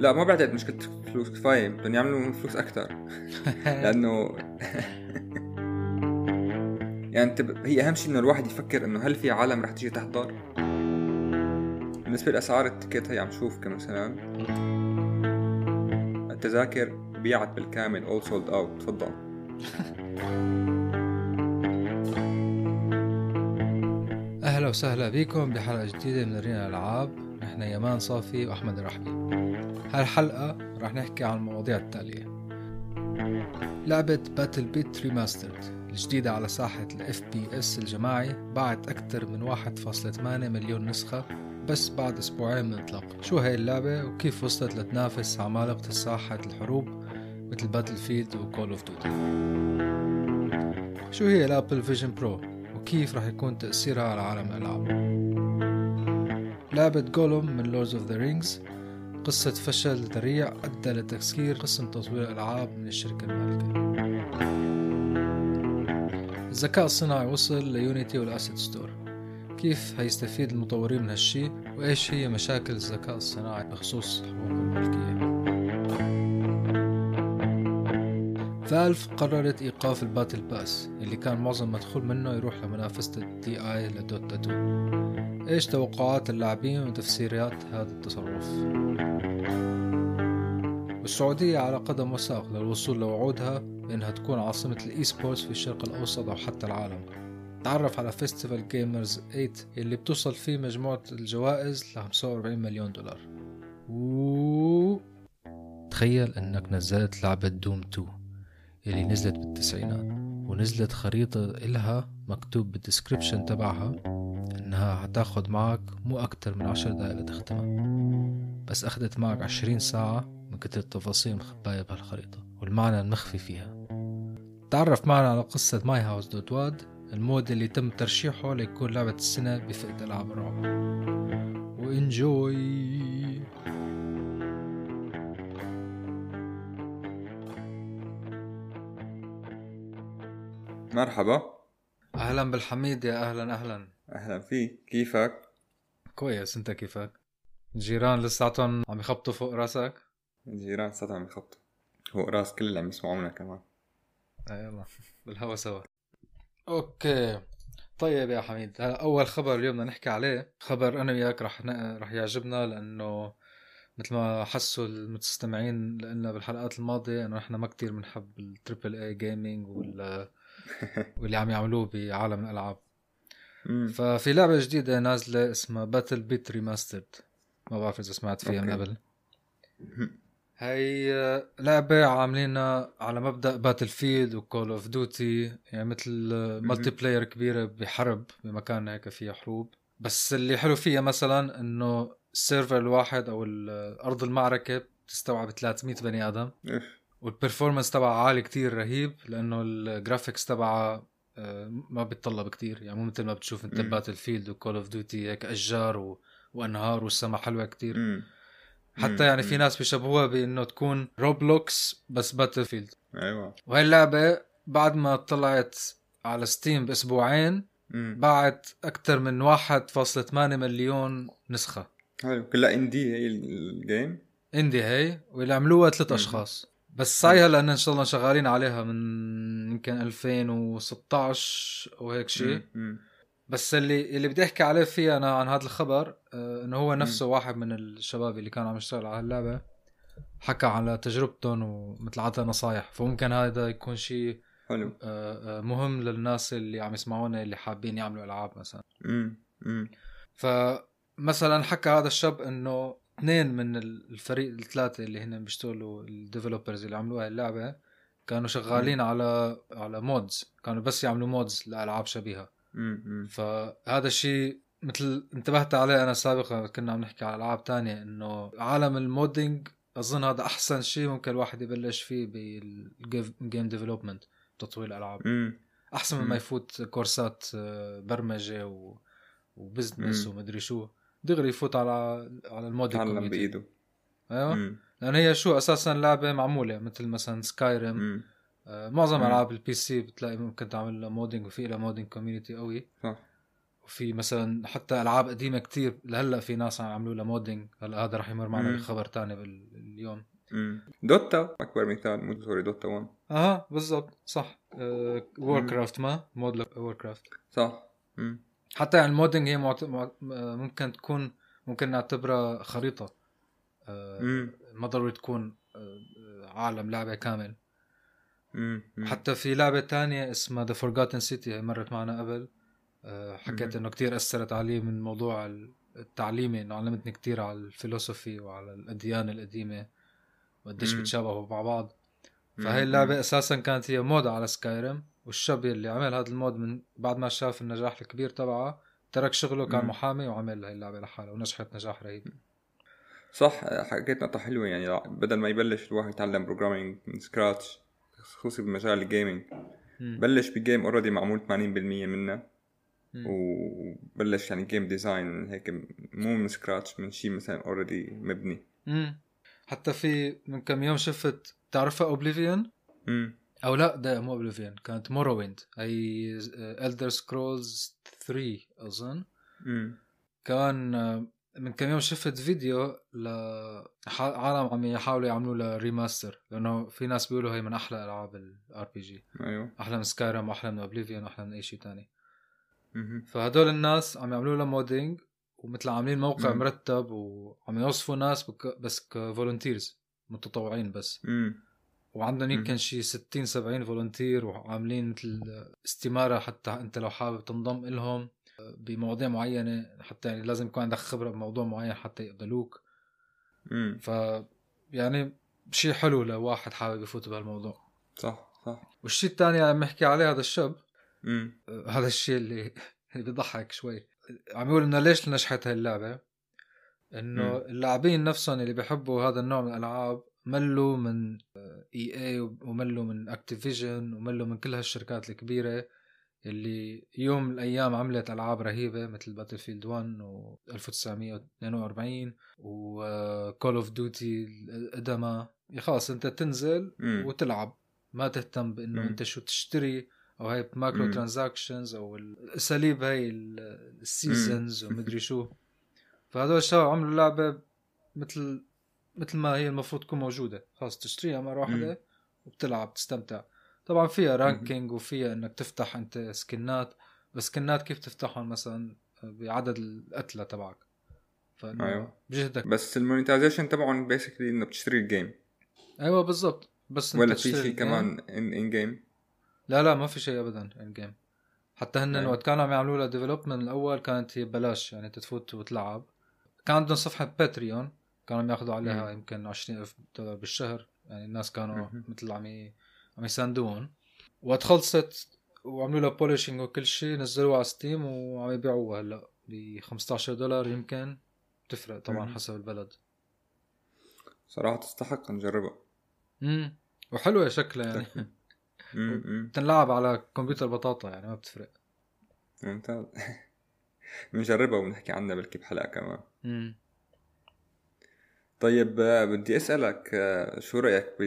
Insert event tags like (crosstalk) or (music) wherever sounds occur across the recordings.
لا ما بعتقد مشكلة فلوس كفاية بدهم يعملوا فلوس أكثر (laughs) لأنه يعني أنت ب... هي أهم شيء إنه الواحد يفكر إنه هل في عالم رح تيجي تحضر؟ بالنسبة لاسعار ال ticket هي عم شوف كمثلا. التذاكر بيعت بالكامل all sold out تفضل. (laughs) أهلا وسهلا بكم بحلقة جديدة من رينا الألعاب. نحن يمان صافي وأحمد الرحبي هالحلقة رح نحكي عن المواضيع التالية. لعبة BattleBit Remastered الجديدة على ساحة PC الجماعي باعت أكثر من 1.8 مليون نسخة بس بعد أسبوعين من إطلاق شو هاي اللعبة؟ وكيف وصلت لتنافس عمالقة ساحة الحروب مثل Battlefield و Call of Duty شو هي ال Apple Vision Pro وكيف رح يكون تأثيرها على عالم الألعاب لعبة Gollum من Lords of the Rings قصة فشل ذريع أدى لتسكير قسم تطوير الألعاب من الشركة المالكة. الذكاء الصناعي وصل ل Unity وال Asset Store. كيف هيستفيد المطورين من هالشي؟ وإيش هي مشاكل الذكاء الصناعي بخصوص حقوق الملكية؟ Valve قررت إيقاف ال Battle Pass اللي كان معظم مدخول منه يروح لمنافسة ال TI ل Dota 2 إيش توقعات اللاعبين وتفسيرات هذا التصرف؟ والسعودية على قدم وساق للوصول لوعودها بأنها تكون عاصمة ال esports في الشرق الأوسط أو حتى العالم. تعرف على festival Gamers 8 اللي بتوصل فيه مجموعة الجوائز ل 45 مليون دولار. و... تخيل إنك نزلت لعبة Doom 2 اللي نزلت بالتسعينات ونزلت خريطة إلها مكتوب بال description تبعها إنها هتاخد معك مو أكتر من عشر دقايق لتختمها. بس أخدت معك عشرين ساعة من كتر التفاصيل المخباية بهالخريطة والمعنى المخفي فيها. تعرف معنا على قصة My House dot wad؟ ال mod اللي تم ترشيحه ليكون لعبة السنة بفئة ألعاب الرعب. وإنجوي! مرحبا. أهلا بالحميد يا أهلا أهلا. أهلا فيك. كيفك؟ كويس. أنت كيفك؟ الجيران لساتهم عم يخبطوا فوق راسك؟ الجيران صوتهم عم يخبطوا هو راس كل اللي عم يسمعونا كمان. آه يلا. بالهوا سوا. أوكي. طيب يا حميد هلا أول خبر اليوم بدنا نحكي عليه. خبر أنا وياك رح ن... رح يعجبنا لأنه مثل ما حسوا المستمعين لنا بالحلقات الماضية إنه نحن ما كتير بنحب ال triple A gaming وال (laughs) واللي عم يعملوه بعالم الالعاب. ففي لعبة جديدة نازلة اسمها BattleBit Remastered ما بعرف إذا سمعت فيها من. قبل. هي لعبة عاملينها على مبدأ Battlefield و Call of Duty يعني مثل multiplayer كبيرة بحرب بمكان هيك فيها حروب. بس اللي حلو فيها مثلا إنه ال server الواحد أو ال- أرض المعركة بتستوعب 300 بني آدم. إف. وال performance تبعها عالي كتير رهيب لأنه ال graphics تبعها آه، ما بيتطلب كتير. يعني مو مثل ما بتشوف انت. Battlefield و Call of Duty هيك أشجار و... وأنهار والسما حلوة كتير. مم. حتى يعني في ناس بيشبهوها بإنه تكون Roblox بس Battlefield. أيوه. وهي اللعبة بعد ما طلعت على Steam بأسبوعين. باعت أكثر من 1.8 مليون نسخة. حلو. كلها indie هي ال game indie هي واللي عملوها ثلاث. أشخاص. بس صارلها لأن إن شاء الله شغالين عليها من يمكن 2016 أو هيك شيء مم. بس اللي اللي بدي أحكي عليه فيها أنا عن هذا الخبر آه، إنه هو نفسه واحد من الشباب اللي كانوا عم يشتغلوا على اللعبه حكى على تجربتهم ومثل عطى نصايح فممكن هذا يكون شيء حلو آه، آه، مهم للناس اللي عم يسمعونا اللي حابين يعملوا ألعاب مثلا مم. مم. فمثلا حكى هذا الشاب إنه اثنين من الفريق الثلاثة اللي هن بيشتغلوا ال developers اللي عملوا هاي اللعبة كانوا شغالين على على mods كانوا بس يعملوا mods لألعاب شبيهة. فهذا الشيء مثل انتبهت عليه أنا سابقا كنا عم نحكي على ألعاب تانية إنه عالم ال modding أظن هذا أحسن شيء ممكن الواحد يبلش فيه بال game development تطوير الألعاب. أحسن مم. مما يفوت كورسات آه، برمجة و... و business. ومدري شو دغري يفوت على على community بايده أيوه. لأن هي شو أساسا لعبة معمولة مثل مثلا Skyrim مم. آه معظم. ألعاب ال PC بتلاقي ممكن تعمل لها modding وفي لها modding community قوي. صح. وفي مثلا حتى ألعاب قديمة كتير لهلأ في ناس عم يعملوا لها modding هلأ هذا رح يمر معنا. بخبر تاني بال- اليوم. مم. Dota أكبر مثال مو sorry Dota 1 أها بالضبط صح. Warcraft ما؟ mod Warcraft صح. مم. حتى يعني ال modding هي معت... مع- ممكن تكون ممكن نعتبرها خريطة آه،. ما ضروري تكون آه، عالم لعبة كامل. حتى في لعبة تانية اسمها The Forgotten City هي مرت معنا قبل آه، حكيت. إنه كتير أثرت علي من موضوع التعليمي إنه علمتني كتير على الفلسفي وعلى الأديان القديمة وقديش مم. بيتشابهوا مع بعض. فهي اللعبة أساسا كانت هي mod على Skyrim والشاب اللي عمل هذا ال mod من بعد ما شاف النجاح الكبير تبعها ترك شغله كان. محامي وعمل هاي اللعبة لحاله ونجحت نجاح رهيب صح حكيت نقطة حلوة يعني بدل ما يبلش الواحد يتعلم programming من scratch خصوصي بمجال ال gaming. بلش ب game already معمول 80% منه مم. وبلش يعني game design هيك مو من scratch من شيء مثلا already مبني مم. حتى في من كم يوم شفت تعرفها Oblivion أو لا ده مو Oblivion كانت Morrowind هي Elder Scrolls 3 أظن. كان آه، من كم يوم شفت فيديو لعالم عم يحاولوا يعملوا له remaster لأنه في ناس بيقولوا هي من أحلى ألعاب ال RPG أيوه. أحلى من Skyrim واحلى من Oblivion واحلى من أي شيء تاني. مهم. فهدول الناس عم يعملوا له modding ومثل عاملين موقع مم. مرتب وعم يوظفوا ناس بك بس ك volunteers متطوعين بس. امم وعندهم مم. يمكن شي 60 70 volunteer وعاملين مثل استمارة حتى انت لو حابب تنضم لهم بمواضيع معينة حتى يعني لازم يكون عندك خبرة بموضوع معين حتى يقبلوك. امم ف يعني شيء حلو لواحد حابب يفوت بهالموضوع. صح صح. والشيء الثاني عم يحكي عليه هذا الشاب امم آه، هذا الشيء اللي (laughs) اللي بيضحك شوي. عم يقول إنه ليش نجحت هاي اللعبة؟ إنه. اللاعبين نفسهم اللي بيحبوا هذا النوع من الألعاب ملوا من EA وملوا من Activision وملوا من كل هالشركات الكبيرة اللي يوم من الأيام عملت ألعاب رهيبة مثل Battlefield 1 و 1942 و Call of Duty القدماء خلاص أنت تنزل. وتلعب ما تهتم بإنه. أنت شو تشتري أو هاي micro. transactions أو الأساليب هاي ال- ال seasons ومدري (laughs) شو فهدول الشباب عملوا لعبة مثل مثل ما هي المفروض تكون موجودة. خلاص تشتريها مرة. واحدة وبتلعب تستمتع. طبعا فيها ranking وفيها إنك تفتح أنت سكنات بس سكنات كيف تفتحهم؟ مثلا بعدد القتله تبعك. أيوة. بجهدك. بس ال monetization تبعهم basically انه بتشتري ال game أيوه بالضبط. بس ولا في شيء. كمان in in game لا لا ما في شيء ابدا in game حتى هن أيوة. وقت كانوا عم يعملوا لها development الأول كانت هي ببلاش يعني تفوت وتلعب. كان عندهم صفحة Patreon كانوا عم ياخذوا عليها مم. يمكن 20000 دولار بالشهر. يعني الناس كانوا. مثل عم. عم يساندوهم وقت خلصت وعملوا لها polishing وكل شيء نزلوها على Steam وعم يبيعوها هلا ب 15 دولار يمكن. بتفرق طبعا مهم. حسب البلد. صراحة تستحق نجربها. امم وحلوة شكلها يعني. (laughs) بتنلعب على كمبيوتر بطاطا يعني ما بتفرق. ممتاز. (laughs) بنجربها وبنحكي عنها بلكي بحلقة كمان. امم طيب آه، بدي أسألك آه، شو رأيك ب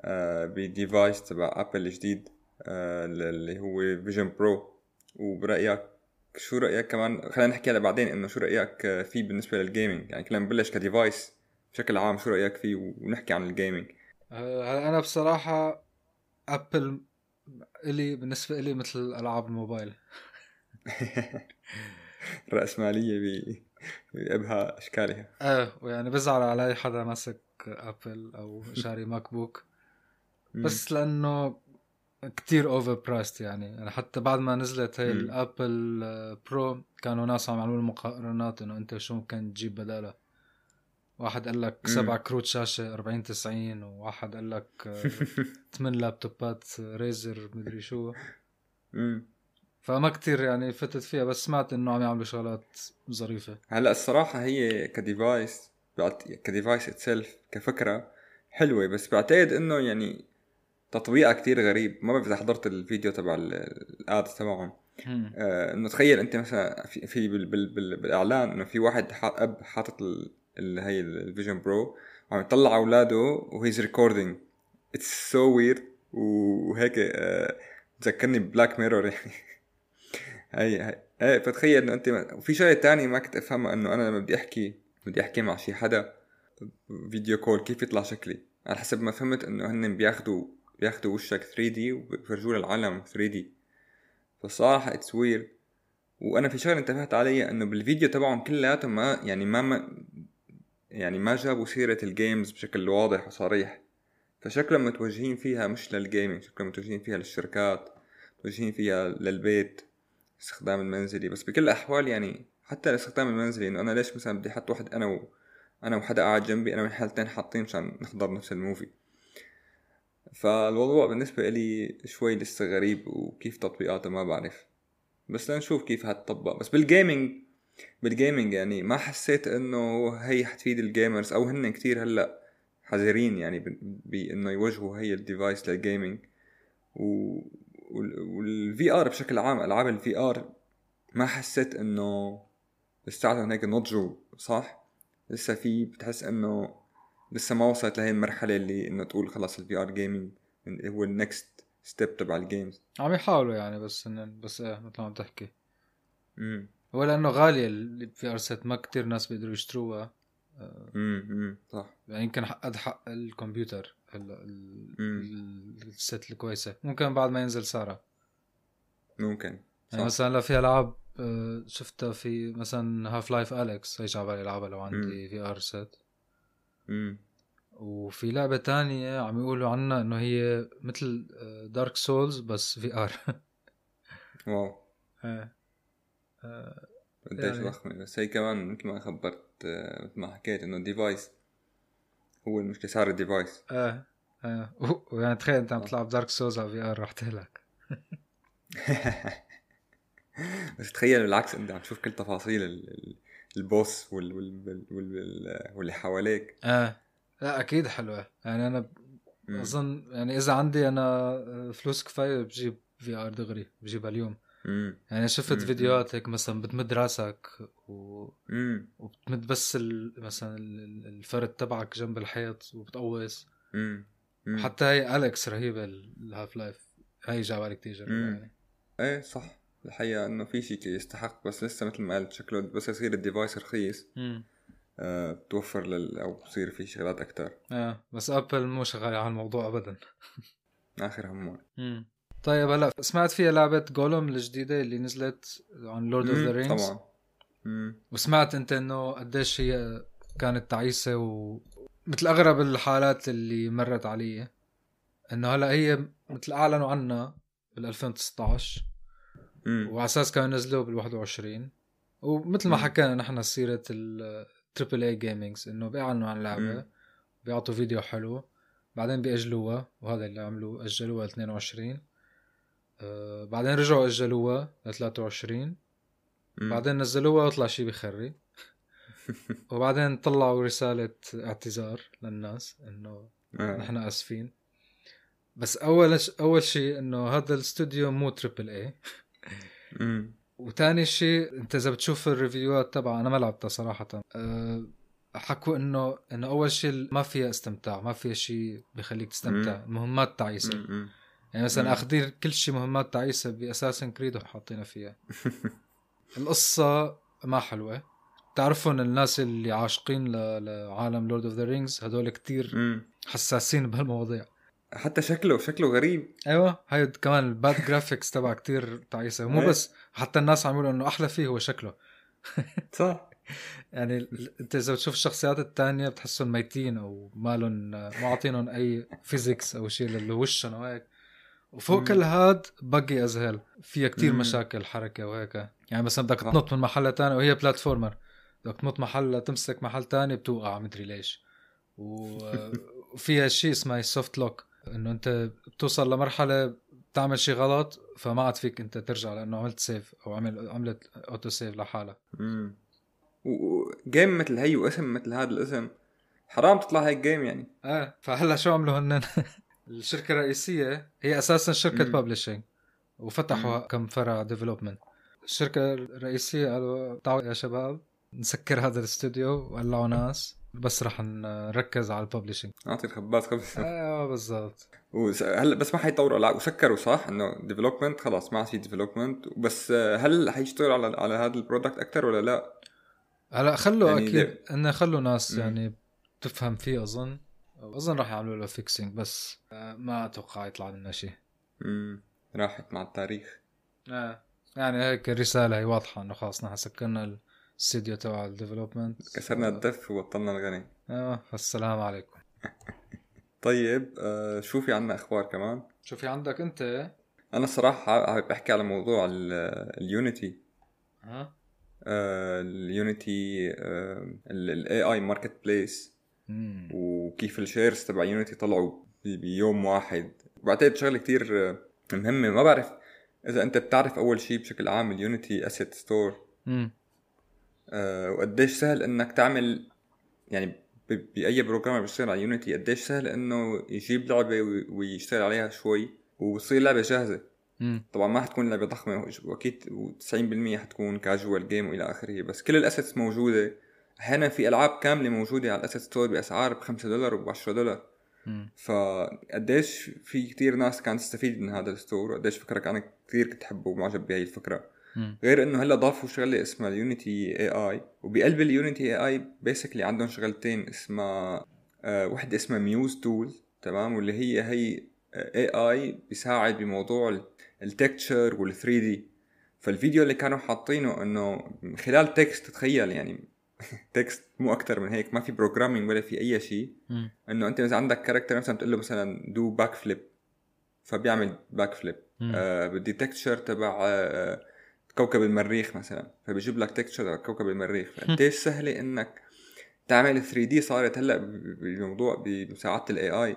آه، ب device تبع Apple الجديد اللي هو Vision Pro وبرأيك شو رأيك كمان؟ خلينا نحكي هلا بعدين إنه شو رأيك فيه بالنسبة لل gaming يعني كلنا نبلش ك device بشكل عام شو رأيك فيه؟ ونحكي عن ال gaming هلا أنا بصراحة Apple إلي بالنسبة لي مثل ألعاب الموبايل. (laughs) الرأسمالية ب- بأبهى أشكالها إيه ويعني بزعل على أي حدا ماسك Apple أو شاري (laughs) MacBook بس لأنه كتير overpriced يعني يعني حتى بعد ما نزلت هي. ال Apple آه، Pro كانوا ناس عم يعملوا مقارنات إنه أنت شو ممكن تجيب بدالها واحد قال لك. سبع كروت شاشة 40 90 وواحد قال لك آه، (laughs) ثمان لابتوبات Razer مدري شو. فما كتير يعني فتت فيها بس سمعت إنه عم يعملوا شغلات ظريفة. هلأ الصراحة هي ك device بعت... ك device itself كفكرة حلوة بس بعتقد إنه يعني تطبيقها كتير غريب. ما بعرف إذا حضرت الفيديو تبع ال- ال ad تبعهم. آه إنه تخيل أنت مثلا في, في بال... بال... بال... بالإعلان إنه في واحد ح... أب حاطط ال... ال... هي ال Vision Pro وعم يطلع أولاده و he's recording it's so weird وهيك آه تذكرني ب Black Mirror يعني. (laughs) هي هي إيه فتخيل إنه أنت وفي شغلة تانية ما كنت أفهمها إنه أنا لما بدي أحكي بدي أحكي مع شي حدا video call كيف يطلع شكلي. على حسب ما فهمت إنه هن بياخدوا بياخدوا وشك 3D وبيفرجوه للعالم 3D فصراحة it's weird وأنا في شغلة انتبهت عليها إنه بالفيديو تبعهم كلياتهم ما يعني ما, ما يعني ما جابوا سيرة ال games بشكل واضح وصريح. فشكلهم متوجهين فيها مش لل gaming شكلهم متوجهين فيها للشركات متوجهين فيها للبيت. استخدام المنزلي. بس بكل الأحوال يعني حتى الاستخدام المنزلي إنه أنا ليش مثلا بدي أحط واحد أنا و... أنا وحدا قاعد جنبي أنا والحالتين حاطين مشان نحضر نفس ال movie. فالموضوع بالنسبة لي شوي لسه غريب وكيف تطبيقاته ما بعرف. بس لنشوف كيف هتطبق بس بال gaming بال gaming يعني ما حسيت إنه هي حتفيد ال gamers أو هن كتير هلأ حذرين يعني بانه يوجهوا هي ال device لل gaming و وال VR بشكل عام ألعاب ال VR ما حسيت إنه لساتهم هيك نضجوا صح؟ لسه في بتحس إنه لسه ما وصلت لهي المرحلة اللي إنه تقول خلاص ال VR gaming هو ال next step تبع ال games عم يحاولوا يعني بس إن بس إيه مثل ما عم تحكي امم هو لأنه غالية ال VR set ما كتير ناس بيقدروا يشتروها. امم صح. يعني يمكن قد حق الكمبيوتر. ال set الكويسة. ممكن بعد ما ينزل سعرها ممكن. يعني صح. يعني مثلا في ألعاب آه، شفتها في مثلا Half-Life Alyx هي على بالي العبها لو عندي VR set وفي لعبة تانية عم يقولوا عنها إنه هي مثل Dark آه، Souls بس VR (laughs) واو. إيه قديش يعني... ضخمة بس هي كمان مثل ما خبرت آه، مثل ما حكيت إنه device هو المشكلة صار ال device إيه إيه يعني تخيل أنت عم آه. تلعب Dark Souls على VR رح تهلك. (laughs) بس تخيل بالعكس أنت عم تشوف كل تفاصيل ال boss وال وال وال واللي حواليك. آه. لا أكيد حلوة. يعني أنا أظن يعني إذا عندي أنا فلوس كفاية بجيب VR دغري بجيبها اليوم. مم. يعني شفت مم. فيديوهات هيك مثلا بتمد راسك و... مم. وبتمد بس ال... مثلا الفرد تبعك جنب الحيط وبتقوس. مم. مم. حتى هي Alyx رهيبة ال Half-Life هي ع بالي كتير يعني. إيه صح. الحقيقة إنه في شيء يستحق بس لسه مثل ما قلت شكله بس يصير ال device رخيص. آه بتوفر لل أو بصير في شغلات أكثر آه بس Apple مو شغاله على الموضوع ابدا. (laughs) آخر همون طيب هلا سمعت فيها لعبة Gollum الجديدة اللي نزلت عن Lord of the Rings طبعا. مم. وسمعت انت انه قديش هي كانت تعيسة و مثل أغرب الحالات اللي مرت علي إنه هلا هي مثل أعلنوا عنها بال 2019 وعلى أساس كانوا ينزلوه بال 21 ومثل ما حكينا نحن سيرة ال triple A gamings إنه بيعلنوا عن لعبة بيعطوا فيديو حلو بعدين بيأجلوها وهذا اللي عملوه أجلوها ل 22 آه بعدين رجعوا أجلوها ل 23 مم. بعدين نزلوها وطلع شيء بيخري. (laughs) وبعدين طلعوا رسالة اعتذار للناس إنه آه. نحن آسفين. بس أول أول شيء إنه هذا الاستوديو مو triple A وتاني شيء أنت إذا بتشوف ال review ات تبع أنا ما لعبتها صراحة. أه حكوا إنه إنه أول شيء ما فيها استمتاع ما فيها شيء بخليك تستمتع. مهمات تعيسة. يعني مثلا اخذين كل شيء مهمات تعيسة ب Assassin's Creed وحاطينها فيها. (laughs) القصة ما حلوة. تعرفون الناس اللي عاشقين لعالم Lord of the Rings هدول كتير حساسين بهالمواضيع. حتى شكله شكله غريب. أيوه هاي كمان ال bad graphics تبع كتير تعيسه مو بس حتى الناس عم يقولوا إنه أحلى فيه هو شكله. (laughs) صح. يعني أنت إذا بتشوف الشخصيات الثانية بتحسهم ميتين أو مالهم ما عاطينهم أي physics أو شيء لوشهم وهيك وفوق مم. كل هاد بقي ازهل فيها كتير مم. مشاكل حركة وهيك. يعني مثلا بدك تنط من محل تاني وهي platformer بدك تنط محل تمسك محل تاني بتوقع مدري ليش. (laughs) وفيها شيء اسمه soft lock إنه أنت بتوصل لمرحلة بتعمل شيء غلط فما عاد فيك أنت ترجع لأنه عملت save أو عمل عملت auto save لحالها امم و game مثل هي واسم مثل هذا الاسم. حرام تطلع هيك game يعني. آه فهلا شو عملوا هن (laughs) الشركة الرئيسية هي أساسا شركة publishing وفتحوا مم. كم فرع development الشركة الرئيسية قالوا تعالوا يا شباب نسكر هذا الاستوديو وقلعوا ناس بس رح نركز على ال publishing أعطي الخباز خبز أيوه بالضبط. هلا بس ما حيطوروا لا وسكروا صح إنه development خلاص ما في development بس هل حيشتغلوا على على هذا ال product أكثر ولا لا؟ هلا خلوا يعني أكيد إنه خلوا ناس م. يعني تفهم فيه أظن. أظن راح يعملوا له fixing بس آه، ما أتوقع يطلع لنا شيء. امم راحت مع التاريخ. آه. يعني هيك الرسالة هي واضحة إنه خلاص نحن سكرنا الاستديو تبع ال development كسرنا الدف وبطلنا الغني. آه السلام عليكم. (laughs) طيب آه شو في عنا أخبار كمان؟ شو في عندك أنت؟ أنا الصراحه بحكي على موضوع ال Unity ها ال Unity ال AI marketplace وكيف ال shares تبع Unity طلعوا بيوم واحد. بعتقد شغله كتير آه، مهمه ما بعرف إذا أنت بتعرف أول شيء بشكل عام ال Unity asset store وقديش سهل إنك تعمل يعني بأي programmer بيشتغل على Unity قديش سهل إنه يجيب لعبة ويشتغل عليها شوي وتصير لعبة جاهزة. طبعا ما حتكون لعبة ضخمة وأكيد و90% حتكون casual game وإلى آخره بس كل ال assets موجودة. أحيانا في ألعاب كاملة موجودة على ال asset store بأسعار ب 5 دولار. وب 10 دولار فقديش في كتير ناس كانت تستفيد من هذا ال store وقديش فكرك أنا كثير كنت احبه ومعجب بهي الفكرة. غير إنه هلأ ضافوا شغلة اسمها ال Unity AI وبقلب ال Unity AI basically عندهم شغلتين اسمها آه وحدة اسمها Muse tool تمام؟ واللي هي هي AI بيساعد بموضوع ال texture وال 3D فالفيديو اللي كانوا حاطينه إنه من خلال text تخيل يعني text مو أكثر من هيك ما في programming ولا في أي شيء. إنه أنت إذا عندك character مثلا بتقول له مثلا do backflip فبيعمل backflip آه بدي texture تبع آه كوكب المريخ مثلا. فبيجيب لك texture كوكب المريخ. فقديش سهلة إنك تعمل 3D صارت هلأ بموضوع بمساعدة ال AI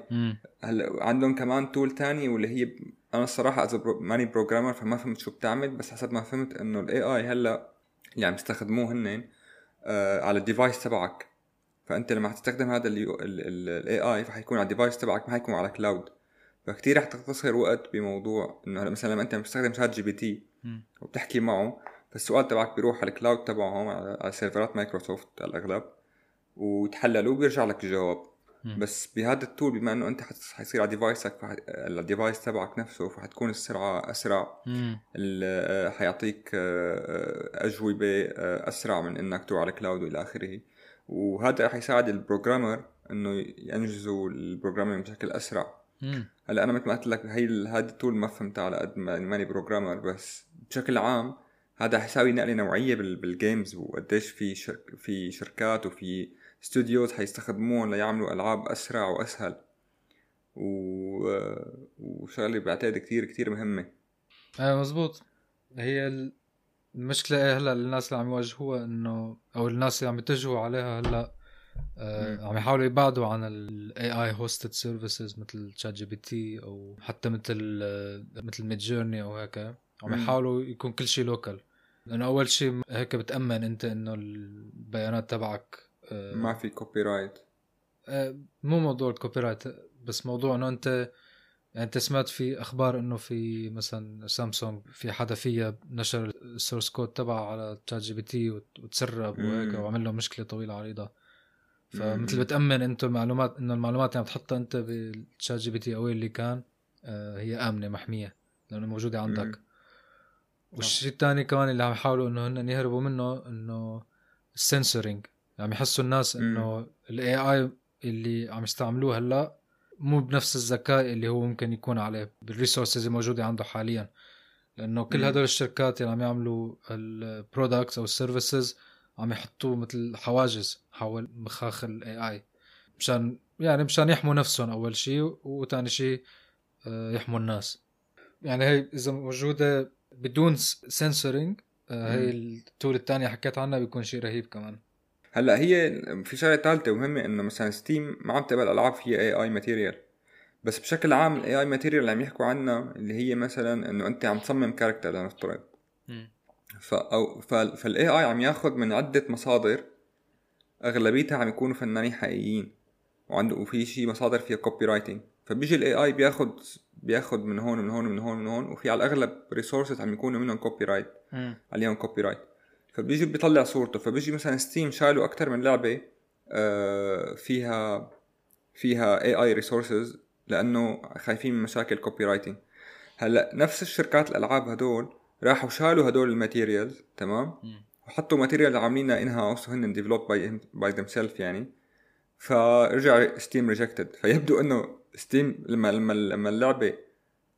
هلأ عندهم كمان tool تاني واللي هي أنا الصراحة as ماني programmer فما فهمت شو بتعمل بس حسب ما فهمت إنه ال AI هلأ اللي عم يستخدموه هن على ال device تبعك. فأنت لما تستخدم هذا ال AI فحيكون على ال device تبعك ما حيكون على cloud فكتير رح تختصر وقت بموضوع إنه مثلا لما أنت بتستخدم ChatGPT وبتحكي معه فالسؤال تبعك بيروح على ال cloud تبعهم على سيرفرات مايكروسوفت على الأغلب وتحلل وبيرجع لك الجواب. بس بهذا ال tool بما إنه أنت حيصير على device ك فح... ال device تبعك نفسه فحتكون السرعة أسرع. آه، حيعطيك آه، آه، أجوبة أسرع من إنك تروح على cloud وإلى آخره. وهذا رح يساعد ال programmer إنه ينجزوا ال programming بشكل أسرع. هلأ أنا مثل ما قلت لك هي هذه ال tool ما فهمتها على قد ما ماني programmer بس بشكل عام هذا حيساوي نقلة نوعية بال games وقديش في شرك في شركات وفي studios حيستخدموهم ليعملوا ألعاب أسرع وأسهل. و... وشغله بعتقد كتير كتير مهمة. إيه مزبوط. هي المشكلة هلأ الناس اللي عم يواجهوها إنه أو الناس اللي عم يتجهوا عليها هلأ آه عم يحاولوا يبعدوا عن ال AI hosted services مثل ChatGPT أو حتى مثل آه، مثل Midjourney أو هيك. عم يحاولوا يكون كل شيء local لأنه أول شيء هيك بتأمن أنت إنه البيانات تبعك ما في copyright آه مو موضوع ال copyright بس موضوع إنه أنت يعني أنت سمعت في أخبار إنه في مثلا سامسونج في حدا فيها نشر ال source code تبعه على ChatGPT وتسرب وهيك وعمل له مشكلة طويلة عريضة. فمثل بتأمن أنت المعلومات إنه المعلومات اللي عم تحطها أنت بال ChatGPT أو اللي كان آه هي آمنة محمية لأنه موجودة عندك. والشيء الثاني كمان اللي عم يحاولوا إنه هن يهربوا منه إنه السنسورينج عم يحسوا الناس إنه ال AI اللي عم يستعملوه هلأ مو بنفس الذكاء اللي هو ممكن يكون عليه بال resources الموجوده عنده حاليا. لأنه كل هدول الشركات اللي عم يعملوا ال products أو ال services عم يحطوا مثل حواجز حول مخاخ ال AI مشان يعني مشان يحموا نفسهم أول شيء وثاني شيء آه، يحموا الناس. يعني هي إذا موجودة بدون سنسورينج آه، هي ال tool الثانية حكيت عنها بيكون شيء رهيب كمان. هلأ هي في شغلة ثالثه ومهمة إنه مثلا Steam ما عم تقبل ألعاب فيها AI material بس بشكل عام ال AI material اللي عم يحكوا عنها اللي هي مثلا إنه أنت عم تصمم character لنفترض. ف أو فال AI عم ياخذ من عدة مصادر أغلبيتها عم يكونوا فنانين حقيقيين. وعنده وفي شيء مصادر فيها copyrighting فبيجي ال AI بياخذ بياخذ من هون من هون من هون من هون وفي على الأغلب resources عم يكونوا منهم copyright عليهم copyright فبيجي بيطلع صورته فبيجي مثلا Steam شالوا أكثر من لعبة آه، فيها فيها AI resources لأنه خايفين من مشاكل copyrighting هلأ نفس الشركات الألعاب هدول راحوا شالوا هدول ال materials تمام؟ وحطوا material عاملينها in-house وهن develop by by themself يعني. فرجع Steam rejected فيبدو إنه Steam لما لما لما اللعبة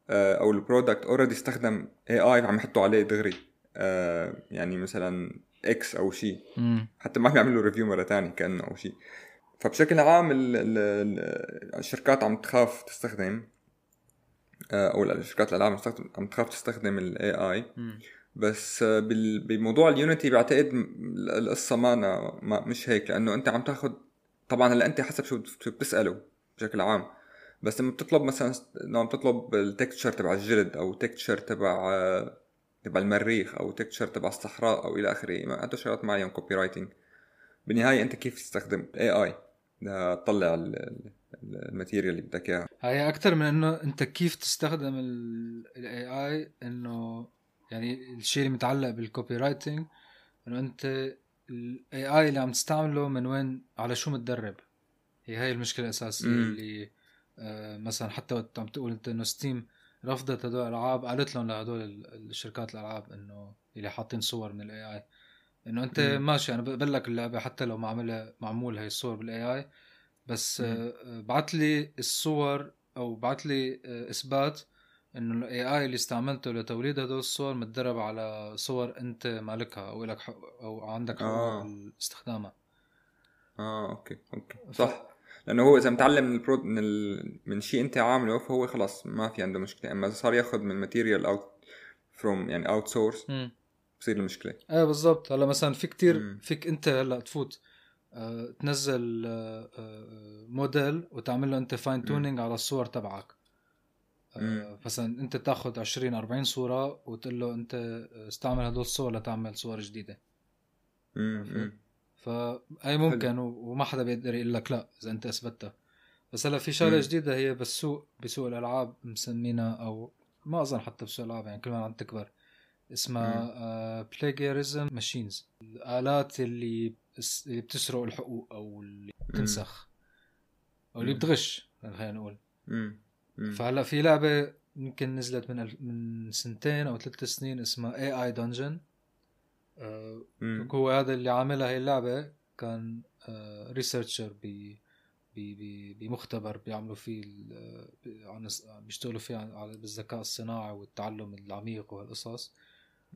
آه، أو ال product already استخدم AI عم يحطوا عليه دغري. يعني مثلا X أو شيء حتى ما عم يعملوا review مرة ثانية كأنه أو شيء فبشكل عام ال ال الشركات عم تخاف تستخدم آه، أو شركات الالعاب عم تخاف تستخدم ال AI بس بموضوع ال Unity بعتقد القصة ما, ما مش هيك لأنه أنت عم تاخذ طبعا هلأ أنت حسب شو شو بتسأله بشكل عام. بس لما بتطلب مثلا لما بتطلب ال texture تبع الجلد أو texture تبع تبع المريخ أو texture تبع الصحراء أو إلى آخره. عنده شغلات معينة copyrighting بالنهاية أنت كيف تستخدم AI لتطلع ال material اللي بدك إياها. هي أكثر من إنه أنت كيف تستخدم ال AI إنه يعني الشيء اللي متعلق بال copyrighting إنه أنت ال AI اللي عم تستعمله من وين على شو متدرب؟ هي هاي المشكلة الأساسية. اللي آه مثلا حتى وقت عم تقول أنت إنه Steam رفضت هدول الألعاب قالت لهم لهدول الشركات الألعاب إنه اللي حاطين صور من ال AI إنه أنت م. ماشي أنا بقبل لك اللعبة حتى لو معموله معمول هي الصور بال AI بس آه بعت لي الصور أو بعت لي آه إثبات إنه ال AI اللي استعملته لتوليد هدول الصور متدرب على صور أنت مالكها أو لك حق أو عندك حق آه. استخدامها آه okay okay. صح. لأنه هو إذا متعلم من ال prod من ال... من شيء أنت عامله فهو خلاص ما في عنده مشكلة. اما إذا صار يأخذ من material out from يعني outsource بصير المشكلة إيه بالضبط. هلا مثلا في كتير فيك أنت هلا تفوت. آه تنزل آه آه موديل وتعمل له أنت fine tuning على الصور تبعك. آه مثلا أنت تأخذ 20 40 صورة وتقول له أنت استعمل هدول الصور لتعمل صور جديدة. فهي ممكن وما حدا بيقدر يقول لك لا إذا أنت اثبتها بس هلأ في شغلة جديدة هي بالسوق بسوق الألعاب مسمينها أو ما أظن حتى بسوق الألعاب يعني كل ما عم تكبر اسمها plagiarism machines الآلات اللي اللي بتسرق الحقوق أو اللي بتنسخ أو اللي بتغش خلينا نقول. فهلأ في لعبة يمكن نزلت من من سنتين أو ثلاث سنين اسمها AI Dungeon هو هذا اللي عاملها هي اللعبة كان researcher ب بمختبر بيعملوا فيه عن بيشتغلوا فيه على بالذكاء الصناعي والتعلم العميق وهالقصص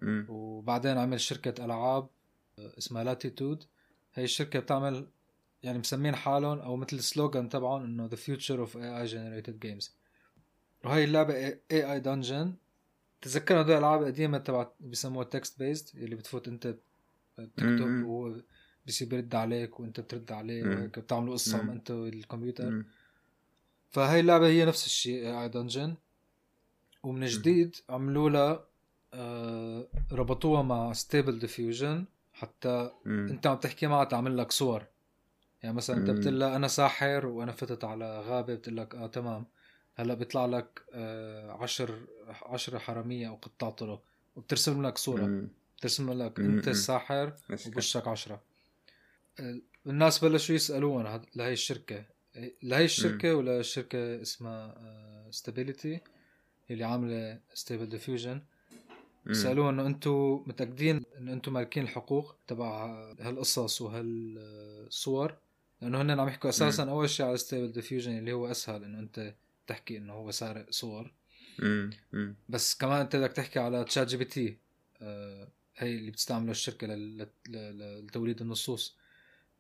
وبعدين عمل شركة ألعاب آه، اسمها Latitude هي الشركة بتعمل يعني مسمين حالهم أو مثل ال slogan تبعهم إنه the future of AI generated games وهي اللعبة AI Dungeon تذكر هدول الألعاب القديمة تبع بيسموها text based اللي بتفوت أنت تكتب وهو بصير بيرد عليك وأنت بترد عليه وهيك بتعملوا قصة أنت والكمبيوتر. فهي اللعبة هي نفس الشيء AI Dungeon ومن جديد عملوا لها آه ربطوها مع Stable Diffusion حتى مم. أنت عم تحكي معها تعمل لك صور. يعني مثلا أنت بتقول لها أنا ساحر وأنا فتت على غابة بتقول لك آه تمام. هلا بيطلع لك آه عشر عشرة حرامية أو قطاع طرق وبترسم لك صورة. مم. بترسم لك مم. انت الساحر وبوشك عشرة. آه، الناس بلشوا يسألون لهي الشركة. لهي الشركة ولا شركة اسمها Stability آه، اللي عاملة Stable Diffusion سالوه إنه أنتم متأكدين انه أنتم مالكين الحقوق تبع هالقصص وهالصور؟ لأنه هن عم يحكوا أساسا أول شيء على Stable Diffusion اللي هو أسهل إنه انت تحكي إنه هو سارق صور. بس كمان أنت بدك تحكي على ChatGPT آه هي اللي بتستعمله الشركة لتوليد النصوص.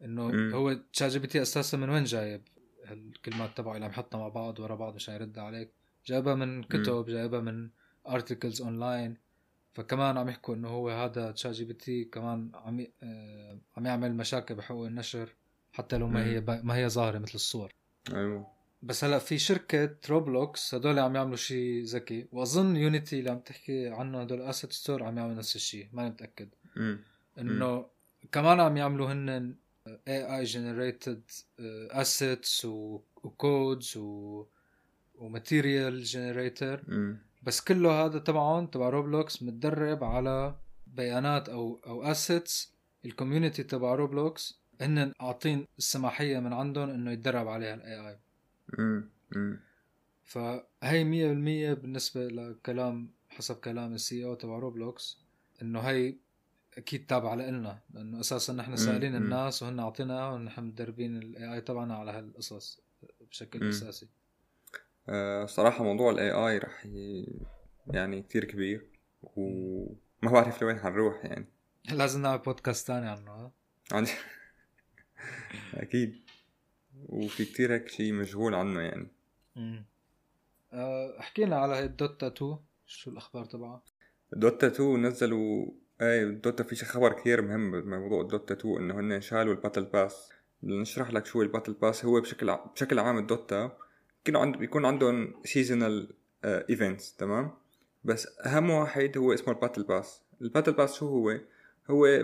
إنه هو ChatGPT أساسا من وين جايب الكلمات تبعه؟ اللي عم يحطها مع بعض ورا بعض مشان يرد عليك. جايبها من كتب جايبها من articles online فكمان عم يحكوا إنه هو هذا ChatGPT كمان عم آه عم يعمل مشاكل بحقوق النشر حتى لو ما هي ما هي ظاهرة مثل الصور. أيوه. بس هلا في شركة Roblox هدول عم يعملوا شيء ذكي. وأظن Unity اللي عم تحكي عنه هدول asset store عم يعمل نفس الشيء ماني متاكد إنه كمان عم يعملوا هن AI generated assets و codes و و material generator بس كله هذا تبعهم تبع Roblox متدرب على بيانات أو أو assets ال community تبع Roblox هن عاطين السماحية من عندهم إنه يتدرب عليها ال AI فهي مية بالمية بالنسبة لكلام حسب كلام ال CEO تبع Roblox إنه هي أكيد تابعة لنا لإنه أساسا نحن سائلين الناس وهن اعطينا ونحن مدربين ال AI تبعنا على هالقصص بشكل مم. أساسي. آه، صراحة موضوع ال AI رح ي... يعني كتير كبير وما بعرف لوين حنروح يعني. (laughs) لازم نعمل بودكاست ثاني عنه ها؟ (laughs) أكيد. وفي كتير هيك شيء مجهول عنه يعني. مم. آه، حكينا على هي ال Dota 2 شو الأخبار تبعها؟ Dota 2 نزلوا إيه Dota في شي خبر كثير مهم بموضوع Dota 2 إنه هن شالوا ال battle pass. بدنا نشرح لك شو ال battle pass. هو بشكل ع... بشكل عام ال Dota كانوا عند بيكون عندهم seasonal events تمام؟ بس أهم واحد هو اسمه ال battle pass. ال battle pass شو هو؟ هو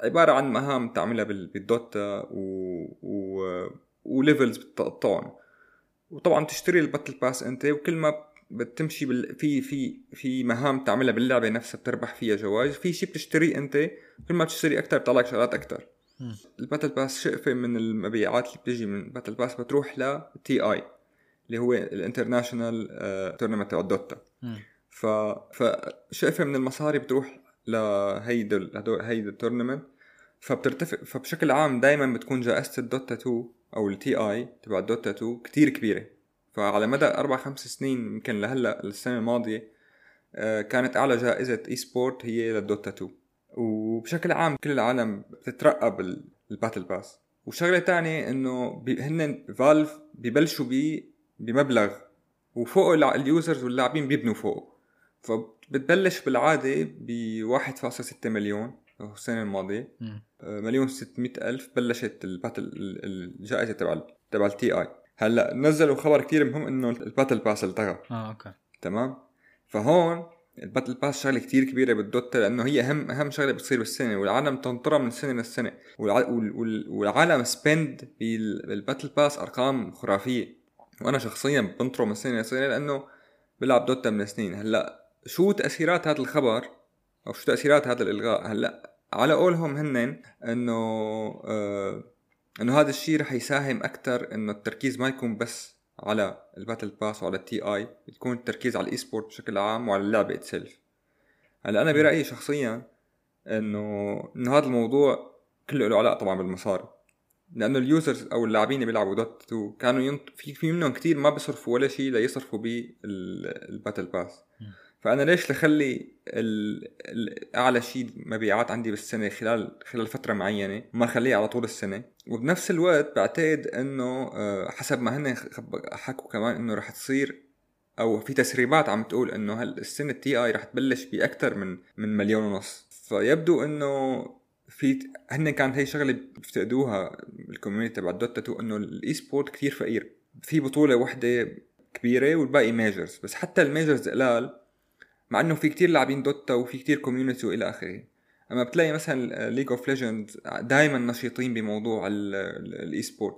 عبارة عن مهام تعملها بال- ب ال Dota و... و... و levels بتقطعهم. وطبعا تشتري ال battle pass أنت وكل ما بتمشي بال... في في في مهام تعملها باللعبة نفسها بتربح فيها جوائز. في شيء بتشتريه أنت كل ما بتشتري أكثر بيطلع لك شغلات أكثر. ال battle pass شقفة من المبيعات اللي بتجي من ال battle pass بتروح ل TI اللي هو ال International tournament تبع ال Dota. ف فشقفه من المصاري بتروح لهيدا هيدا ال tournament فبترتفع فبشكل عام دائما بتكون جائزة ال Dota 2 أو ال TI تبع ال Dota 2 كتير كبيرة. فعلى مدى أربع خمس سنين يمكن لهلأ السنة الماضية آه، كانت أعلى جائزة esport هي لل Dota 2 وبشكل عام كل العالم بتترقب ال- battle pass. وشغلة تانية إنه بي- هن Valve ببلشوا بيه بمبلغ وفوق الع- ال users واللاعبين بيبنوا فوقه. فبتبلش بالعادة ب 1.6 مليون. الماضية. مم. آه، مليون 600 ألف بلشت ال battle ال- الجائزة تبع تبع ال TI هلا نزلوا خبر كتير مهم إنه ال battle pass التغى. آه okay. تمام؟ فهون ال battle pass شغلة كتير كبيرة ب ال Dota لأنه هي اهم أهم شغلة بتصير بالسنة والعالم تنطرها من سنة للسنة. والع... وال... وال... والعالم spend ب ال battle pass أرقام خرافية. وأنا شخصيا بنطره من سنة لسنة لأنه بلعب Dota من سنين هلا شو تأثيرات هذا الخبر؟ أو شو تأثيرات هذا الإلغاء هلأ على قولهم هن إنه آه إنه هذا الشيء رح يساهم أكثر إنه التركيز ما يكون بس على ال battle pass وعلى ال TI يكون التركيز على ال e-sport بشكل عام وعلى اللعبة itself هلأ أنا برأيي شخصيا إنه إنه هذا الموضوع كله له علاقة طبعا بالمصاري لأنه ال users أو اللاعبين اللي بيلعبوا Dota 2 كانوا ينط... في في منهم كثير ما بيصرفوا ولا شيء ليصرفوا ال- ال battle pass. فأنا ليش لخلي. أعلى شيء مبيعات عندي بالسنة خلال خلال فترة معينة ما خليه على طول السنة. وبنفس الوقت بعتقد إنه آه، حسب ما هن حكوا كمان إنه رح تصير أو في تسريبات عم تقول إنه هال- السنة ال TI رح تبلش باكثر من من مليون ونص. فيبدو إنه في هن كانت هي شغلة بيفتقدوها ال community تبع ال Dota 2 إنه ال e-sport كثير فقير. في بطولة وحدة كبيرة والباقي majors بس حتى ال majors قلال مع إنه في كتير لاعبين Dota وفي كتير community وإلى آخره. أما بتلاقي مثلا League of Legends دائما نشيطين بموضوع ال e-sport.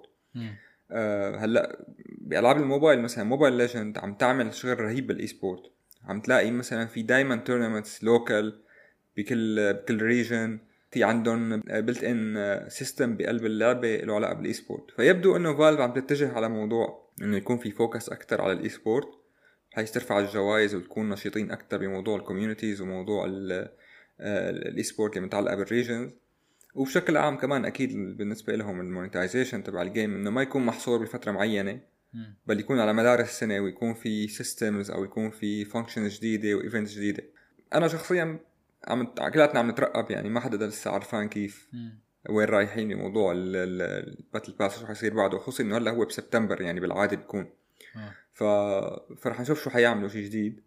آه، هلأ بألعاب الموبايل مثلا Mobile Legend عم تعمل شغل رهيب بال e-sport عم تلاقي مثلا في دايما tournaments local بكل بكل region في عندهم built-in system بقلب اللعبة له علاقة بال e-sport فيبدو إنه Valve عم تتجه على موضوع إنه يكون في focus أكثر على ال e-sport بحيث ترفع الجوائز وتكون نشيطين أكثر بموضوع ال communities وموضوع ال- آه، ال e-sport اللي متعلقه بال regions وبشكل عام كمان أكيد بالنسبة لهم ال monetization تبع ال game إنه ما يكون محصور بفترة معينة. بل يكون على مدار السنة ويكون في systems أو يكون في functions جديدة و events جديدة أنا شخصيا عم كلياتنا عم نترقب يعني ما حدا لسه عرفان كيف. وين رايحين بموضوع ال battle pass شو حيصير بعده خصوصا إنه هلأ هو بسبتمبر يعني بالعادة بيكون آه. ف... فرح نشوف شو حيعملوا شيء جديد.